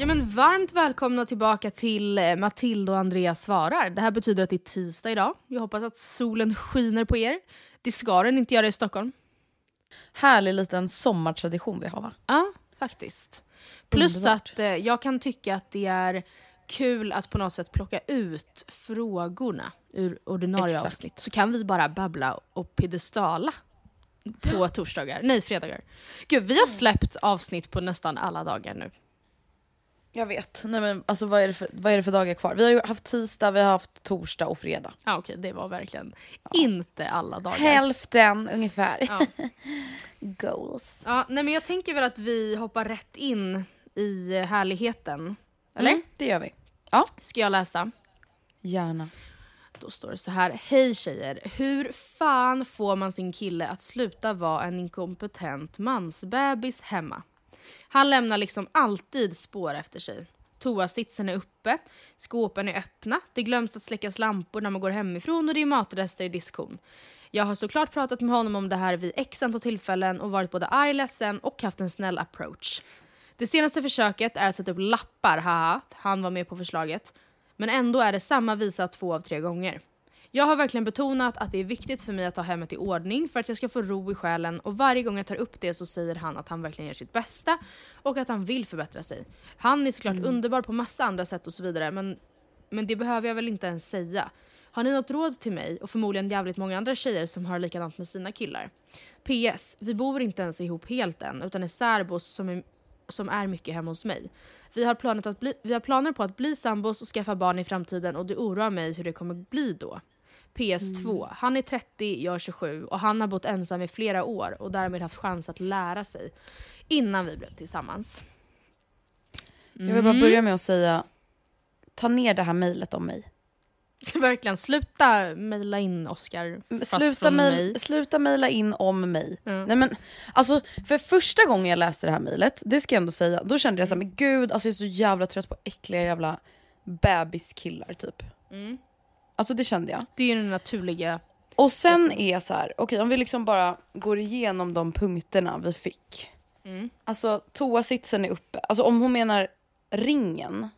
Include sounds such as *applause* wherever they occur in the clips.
Ja men varmt välkomna tillbaka till eh, Matilda och Andreas svarar. Det här betyder att det är tisdag idag. Jag hoppas att solen skiner på er. Det ska den inte göra i Stockholm. Härlig liten sommartradition vi har va? Ja, faktiskt. Plus Underbart. att eh, jag kan tycka att det är kul att på något sätt plocka ut frågorna ur ordinarie Exakt. avsnitt. Så kan vi bara babbla och piedestala på torsdagar. Nej, fredagar. Gud, vi har släppt avsnitt på nästan alla dagar nu. Jag vet. Nej men alltså vad är, det för, vad är det för dagar kvar? Vi har ju haft tisdag, vi har haft torsdag och fredag. Ja, okej, det var verkligen inte alla dagar. Hälften ungefär. Ja. *laughs* Goals. Ja, nej men jag tänker väl att vi hoppar rätt in i härligheten. Eller? Mm, det gör vi. Ska jag läsa? Gärna. Då står det så här. Hej tjejer. Hur fan får man sin kille att sluta vara en inkompetent mansbebis hemma? Han lämnar liksom alltid spår efter sig. Toasitsen är uppe, skåpen är öppna, det glöms att släckas lampor när man går hemifrån och det är matrester i diskhon. Jag har såklart pratat med honom om det här vid x antal tillfällen och varit både arg, ledsen och haft en snäll approach. Det senaste försöket är att sätta upp lappar, haha, han var med på förslaget. Men ändå är det samma visa två av tre gånger. Jag har verkligen betonat att det är viktigt för mig att ha hemmet i ordning för att jag ska få ro i själen och varje gång jag tar upp det så säger han att han verkligen gör sitt bästa och att han vill förbättra sig. Han är såklart underbar på massa andra sätt och så vidare men, men det behöver jag väl inte ens säga. Har ni något råd till mig och förmodligen jävligt många andra tjejer som har likadant med sina killar? PS. Vi bor inte ens ihop helt än utan är särbos som är, som är mycket hemma hos mig. Vi har, planet att bli, vi har planer på att bli sambos och skaffa barn i framtiden och det oroar mig hur det kommer bli då. PS2. Han är 30, jag är 27 och han har bott ensam i flera år och därmed haft chans att lära sig innan vi blev tillsammans. Jag vill bara börja med att säga, ta ner det här mejlet om mig. *laughs* Verkligen, sluta mejla in Oscar fast Sluta, från mig. sluta mejla in om mig. Ja. Nej men alltså för första gången jag läste det här mejlet, det ska jag ändå säga, då kände jag såhär, men gud alltså jag är så jävla trött på äckliga jävla bebiskillar typ. Mm. Alltså det kände jag. Det är ju den naturliga... Och sen är så här, okej om vi liksom bara går igenom de punkterna vi fick. Mm. Alltså toasitsen är uppe, alltså om hon menar ringen,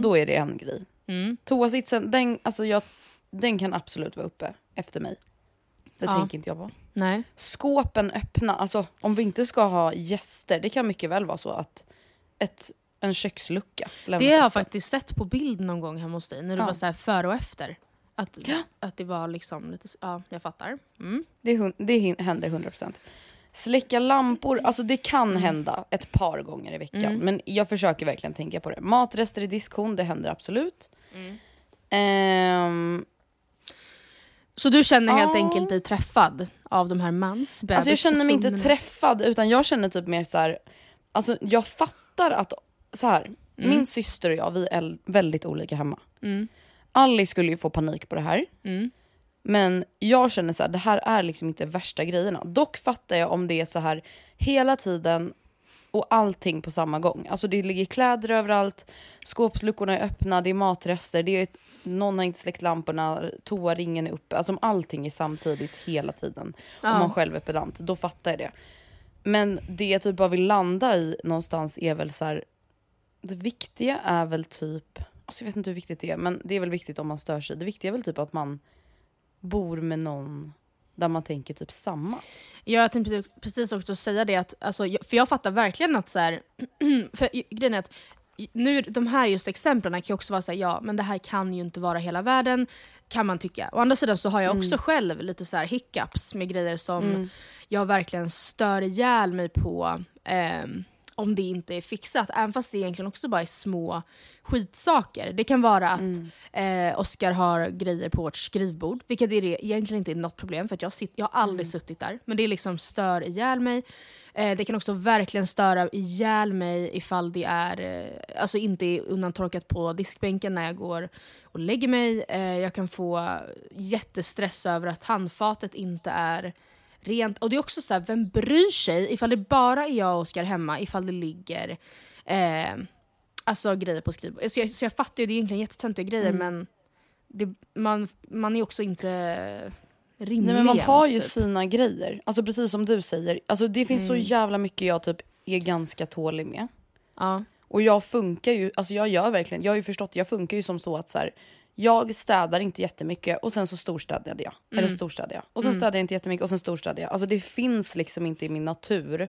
då är det en grej. Mm. Toasitsen, den, alltså jag, den kan absolut vara uppe efter mig. Det Ja. tänker inte jag på. Nej. Skåpen öppna, alltså om vi inte ska ha gäster, det kan mycket väl vara så att ett, en kökslucka Det har jag faktiskt sett på bild någon gång hemma hos dig när du Ja. var så här före och efter. Att, att det var liksom lite... Ja, jag fattar. Mm. Det, det händer 100%. Släcka lampor, alltså det kan hända ett par gånger i veckan. Mm. Men jag försöker verkligen tänka på det. Matrester i diskhon, det händer absolut. Mm. Ehm, Så du känner helt Ja. enkelt dig träffad av de här mans alltså jag känner mig inte träffad utan jag känner typ mer så här. Alltså jag fattar att, så här, min syster och jag vi är väldigt olika hemma. Mm. Alice skulle ju få panik på det här. Mm. Men jag känner så här, det här är liksom inte värsta grejerna. Dock fattar jag om det är så här hela tiden och allting på samma gång. Alltså det ligger kläder överallt, skåpsluckorna är öppna, det är matrester, det är ett, någon har inte släckt lamporna, toaringen är uppe. Alltså om allting är samtidigt hela tiden. Ja. Om man själv är pedant, då fattar jag det. Men det jag typ bara vill landa i någonstans är väl så här, det viktiga är väl typ, alltså jag vet inte hur viktigt det är, men det är väl viktigt om man stör sig. Det viktiga är väl typ att man bor med någon där man tänker typ samma. Jag tänkte precis också säga det, att, alltså, för jag fattar verkligen att så här, *clears throat* för grejen är att nu, de här just exemplen kan ju också vara så här, ja men det här kan ju inte vara hela världen, kan man tycka. Å andra sidan så har jag också själv lite så här hiccups med grejer som jag verkligen stör ihjäl mig på ehm, om det inte är fixat. Även fast det egentligen också bara är små skitsaker. Det kan vara att eh, Oskar har grejer på vårt skrivbord, vilket är det, egentligen inte är något problem för jag, sitt, jag har aldrig suttit där. Men det liksom stör ihjäl mig. Eh, det kan också verkligen störa ihjäl mig ifall det är, eh, alltså inte är undantorkat på diskbänken när jag går och lägger mig. Eh, jag kan få jättestress över att handfatet inte är rent. Och det är också så här, vem bryr sig ifall det bara är jag och Oskar hemma, ifall det ligger eh, alltså grejer på skrivbordet. Så jag, så jag fattar ju, det är egentligen jättetöntiga grejer men det, man, man är också inte rimlig Nej men man har ju typ. sina grejer. Alltså precis som du säger. Alltså det finns så jävla mycket jag typ är ganska tålig med. Ja. Och jag funkar ju, alltså jag gör verkligen, jag har ju förstått, jag funkar ju som så att så här, jag städar inte jättemycket och sen så storstädade jag. Eller storstädade jag. Och sen städade jag inte jättemycket och sen storstädade jag. Alltså det finns liksom inte i min natur.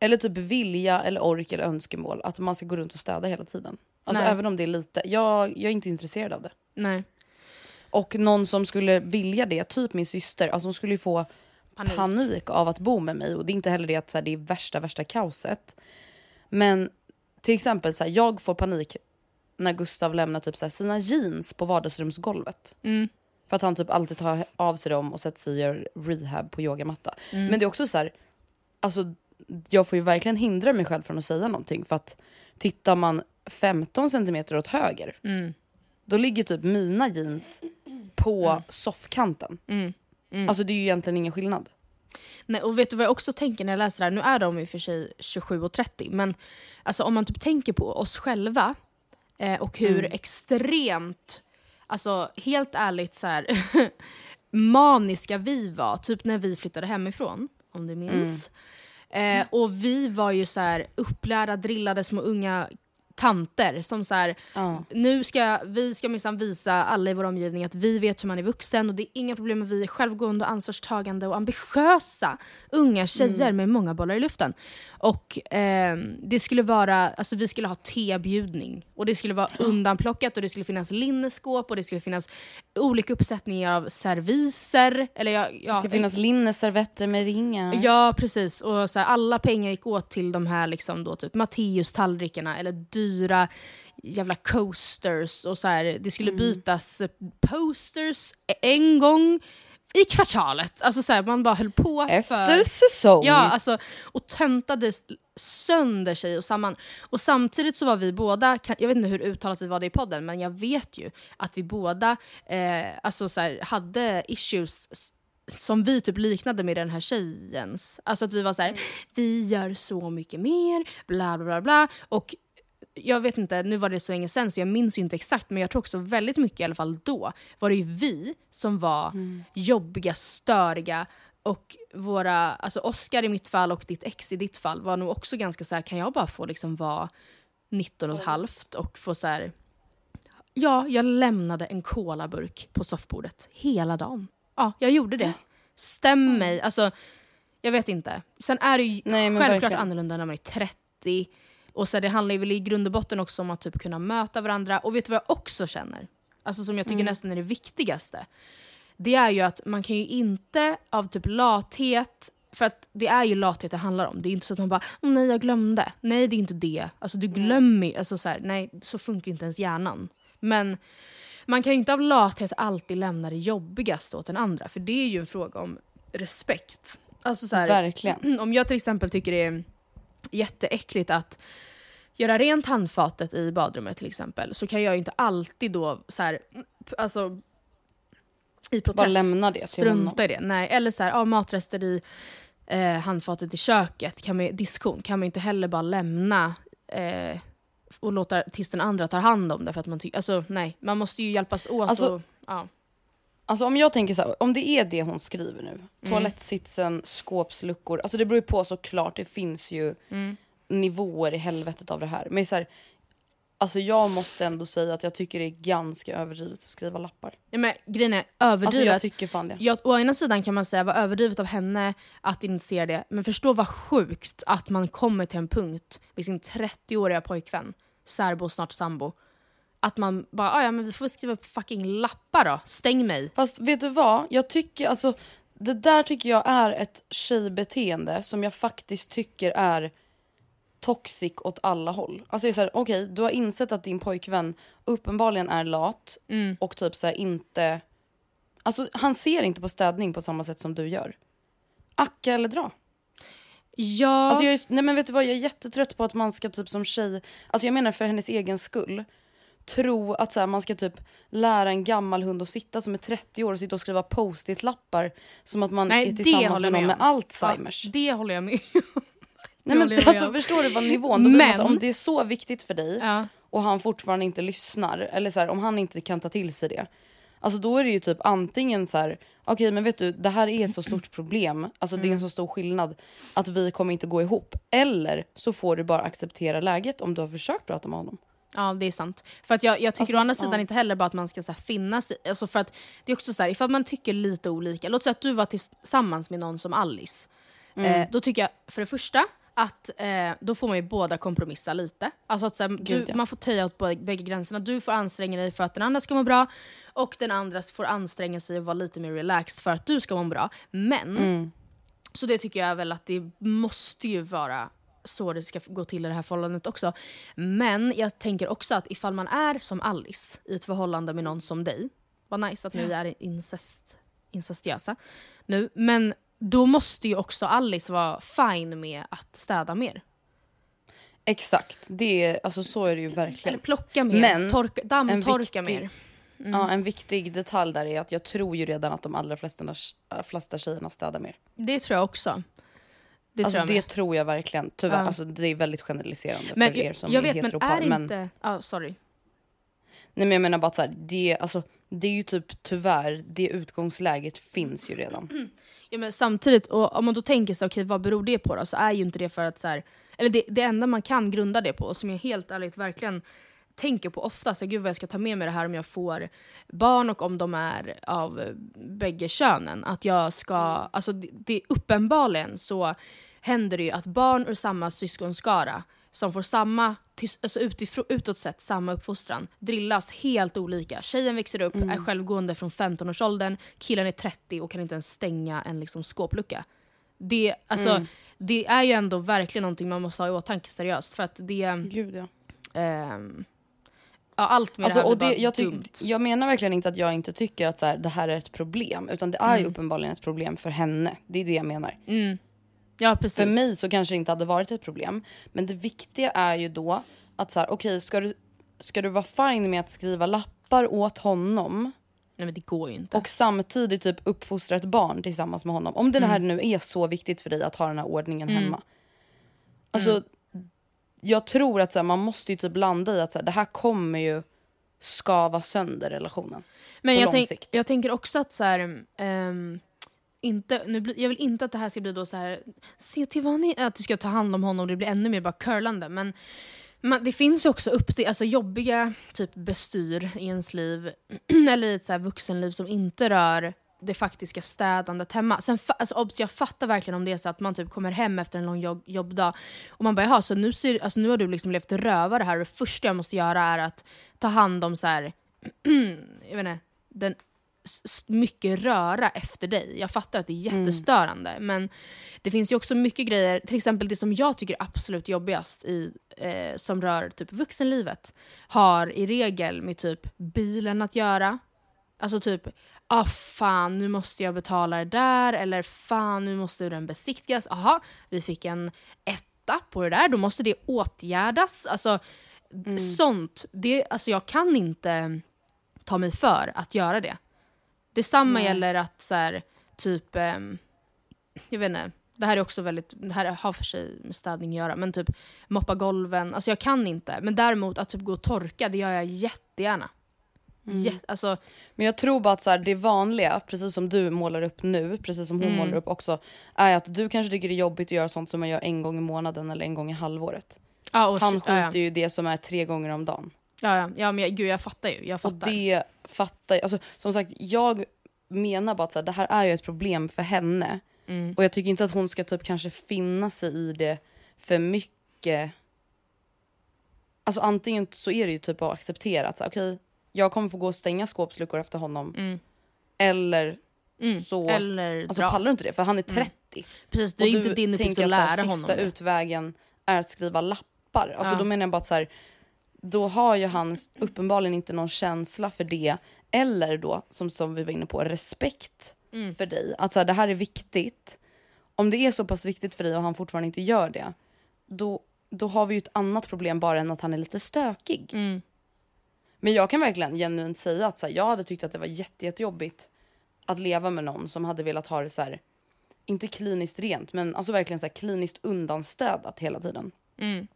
Eller typ vilja eller ork eller önskemål att man ska gå runt och städa hela tiden. Alltså Nej. även om det är lite. Jag, jag är inte intresserad av det. Nej. Och någon som skulle vilja det, typ min syster, alltså hon skulle ju få Panik. panik, av att bo med mig. Och det är inte heller det att så här, det är värsta värsta kaoset. Men till exempel så här, jag får panik när Gustav lämnar typ så här, sina jeans på vardagsrumsgolvet. Mm. För att han typ alltid tar av sig dem och sätter sig och gör rehab på yogamatta. Mm. Men det är också så här, alltså jag får ju verkligen hindra mig själv från att säga någonting. För att tittar man 15 centimeter åt höger, Mm. då ligger typ mina jeans på soffkanten. Mm. Alltså det är ju egentligen ingen skillnad. Nej, och vet du vad jag också tänker när jag läser det här? Nu är de i och för sig 27 och 30, men alltså, om man typ tänker på oss själva eh, och hur extremt, alltså helt ärligt så här *laughs* maniska vi var, typ när vi flyttade hemifrån, om du minns. Eh, och vi var ju så här upplärda, drillade små unga tanter som så här, Ja. nu ska vi ska minsann visa alla i vår omgivning att vi vet hur man är vuxen och det är inga problem med vi är självgående och ansvarstagande och ambitiösa unga tjejer med många bollar i luften. Och ehm, det skulle vara, alltså vi skulle ha tebjudning och det skulle vara undanplockat och det skulle finnas linneskåp och det skulle finnas olika uppsättningar av serviser. Eller jag, ja, Det ska finnas linneservetter med ringar. Ja, precis. Och så här, alla pengar gick åt till de här liksom då, typ Matteus-tallrikarna eller dyra jävla coasters. Och så här, det skulle bytas eh, posters en gång i kvartalet. Alltså så här, man bara höll på Efter för... säsong. Ja, alltså, och töntade sönder sig och samman. Och samtidigt så var vi båda, jag vet inte hur uttalat vi var det i podden, men jag vet ju att vi båda eh, alltså så här, hade issues som vi typ liknade med den här tjejens. Alltså att vi var så här, vi gör så mycket mer, bla bla bla bla. Och jag vet inte, nu var det så länge sen så jag minns ju inte exakt men jag tror också väldigt mycket i alla fall då var det ju vi som var jobbiga, störiga och våra, alltså Oscar i mitt fall och ditt ex i ditt fall var nog också ganska så här, kan jag bara få liksom vara 19 och ett halvt och få så här. Ja, jag lämnade en colaburk på soffbordet hela dagen. Ja, jag gjorde det. Stäm mig, alltså jag vet inte. Sen är det ju Nej, självklart verkligen. annorlunda när man är 30. Och så det handlar väl i grund och botten också om att typ kunna möta varandra. Och vet du vad jag också känner? Alltså som jag tycker nästan är det viktigaste. Det är ju att man kan ju inte av typ lathet, för att det är ju lathet det handlar om. Det är inte så att man bara "Åh, nej jag glömde. Nej det är inte det. Alltså du glömmer ju, alltså, så här, nej så funkar ju inte ens hjärnan. Men man kan ju inte av lathet alltid lämna det jobbigaste åt den andra. För det är ju en fråga om respekt. Alltså så här, Verkligen. *clears throat* om jag till exempel tycker det är jätteäckligt att göra rent handfatet i badrummet till exempel så kan jag ju inte alltid då så här, alltså i protest Bara lämna det till strunta honom. i det. Nej, eller så här, ja, matrester i eh, handfatet i köket, kan man, diskon, kan man inte heller bara lämna eh, och låta tills den andra tar hand om det. För att man tycker, alltså nej, man måste ju hjälpas åt. Alltså, och, ja. Alltså om jag tänker så här, om det är det hon skriver nu, Mm. toalettsitsen, skåpsluckor, alltså det beror ju på såklart, det finns ju Mm. nivåer i helvetet av det här. Men så här, alltså jag måste ändå säga att jag tycker det är ganska överdrivet att skriva lappar. Ja, men grejen är Alltså överdrivet. jag tycker fan det. Ja, å ena sidan kan man säga vad överdrivet av henne att initiera det, men förstå vad sjukt att man kommer till en punkt med sin 30-åriga pojkvän, särbo, snart sambo, att man bara "Ah, ja men vi får skriva upp fucking lappar då, stäng mig. Fast vet du vad? Jag tycker alltså det där tycker jag är ett tjejbeteende som jag faktiskt tycker är toxic åt alla håll. Alltså det är så här, okej, du har insett att din pojkvän uppenbarligen är lat Mm. och typ så här inte Alltså han ser inte på städning på samma sätt som du gör. Acka eller dra. Ja, Alltså jag är, nej men vet du vad, jag är jättetrött på att man ska typ som tjej, alltså jag menar för hennes egen skull, tro att så här, man ska typ lära en gammal hund att sitta som är 30 år och sitta och skriva post-it-lappar som att man nej är tillsammans med någon med med. Alzheimers. Ja, det håller jag med *laughs* nej men jag med alltså om. förstår du vad nivån, då blir man så, Men- om det är så viktigt för dig Ja. och han fortfarande inte lyssnar, eller så här, om han inte kan ta till sig det. Alltså då är det ju typ antingen så här, okej men vet du det här är ett så stort problem, alltså det är Mm. en så stor skillnad att vi kommer inte gå ihop. Eller så får du bara acceptera läget om du har försökt prata med honom. Ja, det är sant. För att jag, jag tycker Alltså, å andra sidan ja. inte heller bara att man ska så här, finnas i, alltså för att det är också så här, ifall man tycker lite olika, låt säga att du var tillsammans med någon som Alice, Mm. eh, då tycker jag för det första att eh, då får man ju båda kompromissa lite. Alltså att så här, du, Gud, ja. man får töja åt bägge gränserna. Du får anstränga dig för att den andra ska må bra och den andra får anstränga sig och vara lite mer relaxed för att du ska må bra. Men, Mm. så det tycker jag väl att det måste ju vara så det ska gå till i det här förhållandet också. Men jag tänker också att ifall man är som Alice i ett förhållande med någon som dig, vad nice att ni är incest, incestiösa nu, men då måste ju också Alice vara fine med att städa mer. Exakt, det är, alltså så är det ju verkligen. Eller plocka mer, Men torka, dammtorka viktig- mer. Mm. Ja, en viktig detalj där är att jag tror ju redan att de allra flesta, flesta tjejerna städar mer. Det tror jag också. Det alltså tror jag det tror jag verkligen. Tyvärr, Ja. alltså, det är väldigt generaliserande Men för er som jag är vet, men heteropar. är men, inte... Ja, sorry. nej, men jag menar bara att så här, det, alltså, det är ju typ tyvärr, det utgångsläget finns ju redan. Ja, men samtidigt, och om man då tänker sig, okej vad beror det på då? Så är ju inte det för att så här, eller det, det enda man kan grunda det på, och som jag helt ärligt verkligen tänker på ofta, så gud vad jag ska ta med mig det här om jag får barn och om de är av bägge könen. Att jag ska, alltså det, det uppenbarligen så händer det ju att barn ur samma syskonskara som får samma, alltså utifrån, utåt sett samma uppfostran, drillas helt olika. Tjejen växer upp, är självgående från 15-årsåldern, killen är 30 och kan inte ens stänga en liksom, skåplucka. Det, alltså, det är ju ändå verkligen någonting man måste ha i åtanke seriöst. För att det... Gud ja. ehm, ja, allt med Alltså, det här och det, jag, dumt. jag menar verkligen inte att jag inte tycker att så här, det här är ett problem. Utan det är Mm. ju uppenbarligen ett problem för henne. Det är det jag menar. Ja, precis. För mig så kanske det inte hade varit ett problem. Men det viktiga är ju då att så här, okej ska, du, ska du vara fine med att skriva lappar åt honom Nej men det går ju inte. och samtidigt typ uppfostra ett barn tillsammans med honom. Om det Mm. här nu är så viktigt för dig att ha den här ordningen hemma. Alltså, Mm. jag tror att så här, man måste ju typ landa i att så här, det här kommer ju skava sönder relationen. Men på jag, lång tänk, sikt. jag tänker också att så här, ehm, inte, nu jag vill inte att det här ska bli då så här, se till vad ni att du ska ta hand om honom och det blir ännu mer bara curlande. Men man, det finns ju också upp alltså jobbiga typ bestyr i ens liv, *clears throat* eller i ett så här vuxenliv som inte rör det faktiska städandet hemma. Sen, alltså, obs, jag fattar verkligen om det är så att man typ kommer hem efter en lång jobb, jobbdag och man bara jaha, så nu, ser, alltså, nu har du liksom levt rövare här och det första jag måste göra är att ta hand om så här, *clears throat* jag vet inte, den mycket röra efter dig. Jag fattar att det är jättestörande, men det finns ju också mycket grejer, till exempel det som jag tycker är absolut jobbigast i, eh, som rör typ vuxenlivet, har i regel med typ bilen att göra. Alltså typ, ah fan nu måste jag betala det där, eller fan nu måste den besiktigas. Aha, vi fick en etta på det där, då måste det åtgärdas. Alltså sånt, det, alltså jag kan inte ta mig för att göra det. Detsamma gäller att så här, typ, ehm, jag vet inte, det här är också väldigt, det här har för sig med städning att göra, men typ moppa golven, alltså jag kan inte. Men däremot att typ gå och torka, det gör jag jättegärna. Jät- alltså, Men jag tror bara att så här, det vanliga, precis som du målar upp nu, precis som hon Mm. målar upp också, är att du kanske tycker det är jobbigt att göra sånt som man gör en gång i månaden eller en gång i halvåret. ja, och, Han skiter ja. ju det som är tre gånger om dagen. Ja, ja, ja men jag, gud jag fattar ju. Jag Och fattar. det fattar jag. Alltså, som sagt, jag menar bara att så här, det här är ju ett problem för henne. Mm. Och jag tycker inte att hon ska typ kanske finna sig i det för mycket. Alltså antingen så är det ju typ att acceptera att okej, jag kommer få gå och stänga skåpsluckor efter honom. Mm. Eller Mm. så Eller alltså, dra. pallar du inte det för han är 30. Precis, det är Och inte din uppgift att så här, lära honom Sista det. utvägen är att skriva lappar. Alltså Ja. då menar jag bara att så här, då har ju han uppenbarligen inte någon känsla för det. Eller då, som, som vi var inne på, respekt Mm. för dig. Att så här, det här är viktigt. Om det är så pass viktigt för dig och han fortfarande inte gör det, då, då har vi ju ett annat problem bara än att han är lite stökig. Mm. Men jag kan verkligen genuint säga att så här, jag hade tyckt att det var jätte, jättejobbigt att leva med någon som hade velat ha det så här, inte kliniskt rent, men alltså verkligen så här kliniskt undanstädat hela tiden. Mm.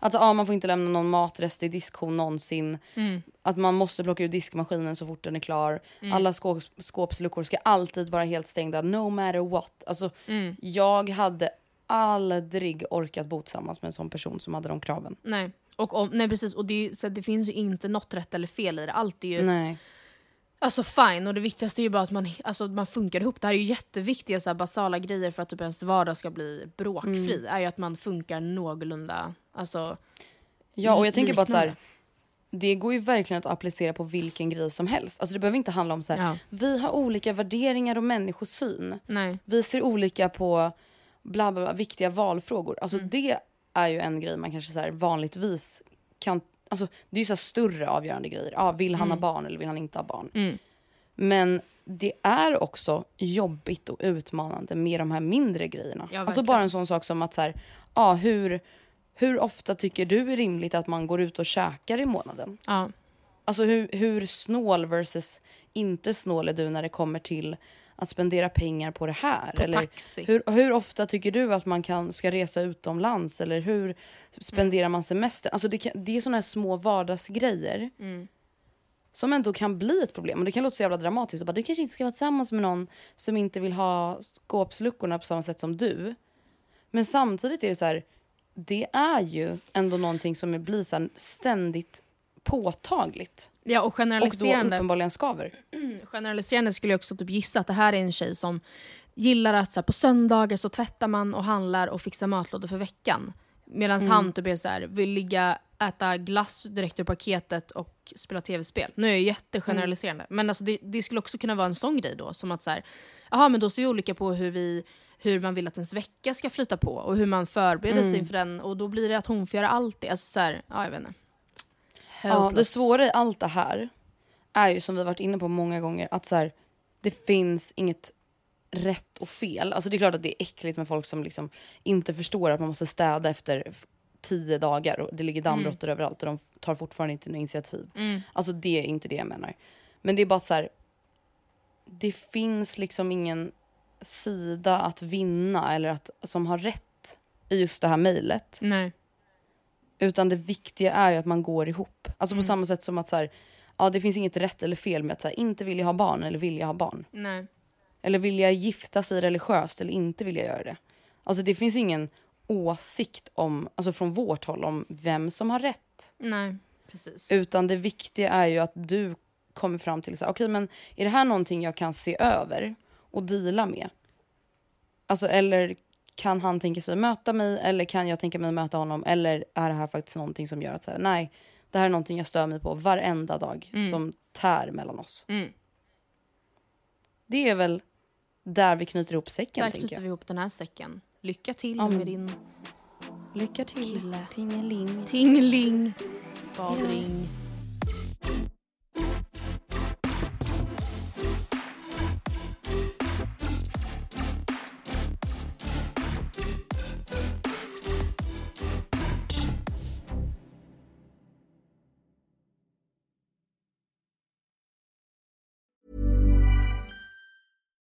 Alltså ja, man får inte lämna någon matrest i diskhon någonsin. Mm. Att man måste plocka ur diskmaskinen så fort den är klar. Alla skåp, skåpsluckor ska alltid vara helt stängda no matter what. Alltså Mm. jag hade aldrig orkat bo tillsammans med en sån person som hade de kraven. Nej. Och om, nej precis, och det, så det finns ju inte något rätt eller fel i det. Allt är ju Nej. alltså fine och det viktigaste är ju bara att man, alltså, man funkar ihop. Det här är ju jätteviktiga så här, basala grejer för att typ ens vardag ska bli bråkfri. Mm. är ju att man funkar någorlunda, alltså Ja och jag tänker bara att så här, det går ju verkligen att applicera på vilken grej som helst. Alltså det behöver inte handla om så här, Ja. vi har olika värderingar och människosyn. Nej. Vi ser olika på bla bla, bla viktiga valfrågor. Alltså Mm. det är ju en grej man kanske så här vanligtvis kan, alltså det är ju så större avgörande grejer. Ja, vill han ha barn eller vill han inte ha barn? Mm. Men det är också jobbigt och utmanande med de här mindre grejerna. Ja, alltså bara en sån sak som att så här, ja, hur, hur ofta tycker du är rimligt att man går ut och käkar i månaden? Ja. Alltså hur, hur snål versus inte snål är du när det kommer till att spendera pengar på det här? På eller taxi. Hur, hur ofta tycker du att man kan, ska resa utomlands? Eller hur spenderar man semester? Alltså det, kan, det är såna här små vardagsgrejer Mm. som ändå kan bli ett problem. Och det kan låta så jävla dramatiskt. Bara, du kanske inte ska vara tillsammans med någon som inte vill ha skåpsluckorna på samma sätt som du. Men samtidigt är det så här, det är ju ändå någonting som blir så ständigt påtagligt. Ja, och Och då generaliserande. uppenbarligen skaver. *clears throat* generaliserande skulle jag också typ gissa att det här är en tjej som gillar att så här, på söndagar så tvättar man och handlar och fixar matlådor för veckan. Medan han typ är så här, vill ligga, äta glass direkt ur paketet och spela tv-spel. Nu är jag jättegeneraliserande. Men alltså det, det skulle också kunna vara en sån grej då. Som att så här, jaha men då ser vi olika på hur vi hur man vill att ens vecka ska flyta på och hur man förbereder sig inför den och då blir det att hon får göra allt det. Alltså så här, ja jag vet inte. Ja, det svåra i allt det här är ju som vi varit inne på många gånger att så här, det finns inget rätt och fel. Alltså det är klart att det är äckligt med folk som liksom inte förstår att man måste städa efter tio dagar och det ligger dammråttor överallt och de tar fortfarande inte något initiativ. Alltså det är inte det jag menar. Men det är bara att så här, det finns liksom ingen sida att vinna eller att, som har rätt i just det här mejlet. Nej. Utan det viktiga är ju att man går ihop. Alltså på samma sätt som att så här, ja, det finns inget rätt eller fel med att så här, inte vilja ha barn eller vilja ha barn. Nej. Eller vilja gifta sig religiöst eller inte vilja göra det. Alltså det finns ingen åsikt om, alltså från vårt håll om vem som har rätt. Nej. Precis. Utan det viktiga är ju att du kommer fram till så här, okej men är det här någonting jag kan se över och deala med? Alltså eller kan han tänka sig att möta mig eller kan jag tänka mig att möta honom eller är det här faktiskt någonting som gör att så här, nej det här är någonting jag stör mig på varenda dag som tär mellan oss. Mm. Det är väl där vi knyter ihop säcken Där knyter jag. vi ihop den här säcken. Lycka till Ja, men- med din Lycka till Kille. tingeling. tingling, badring.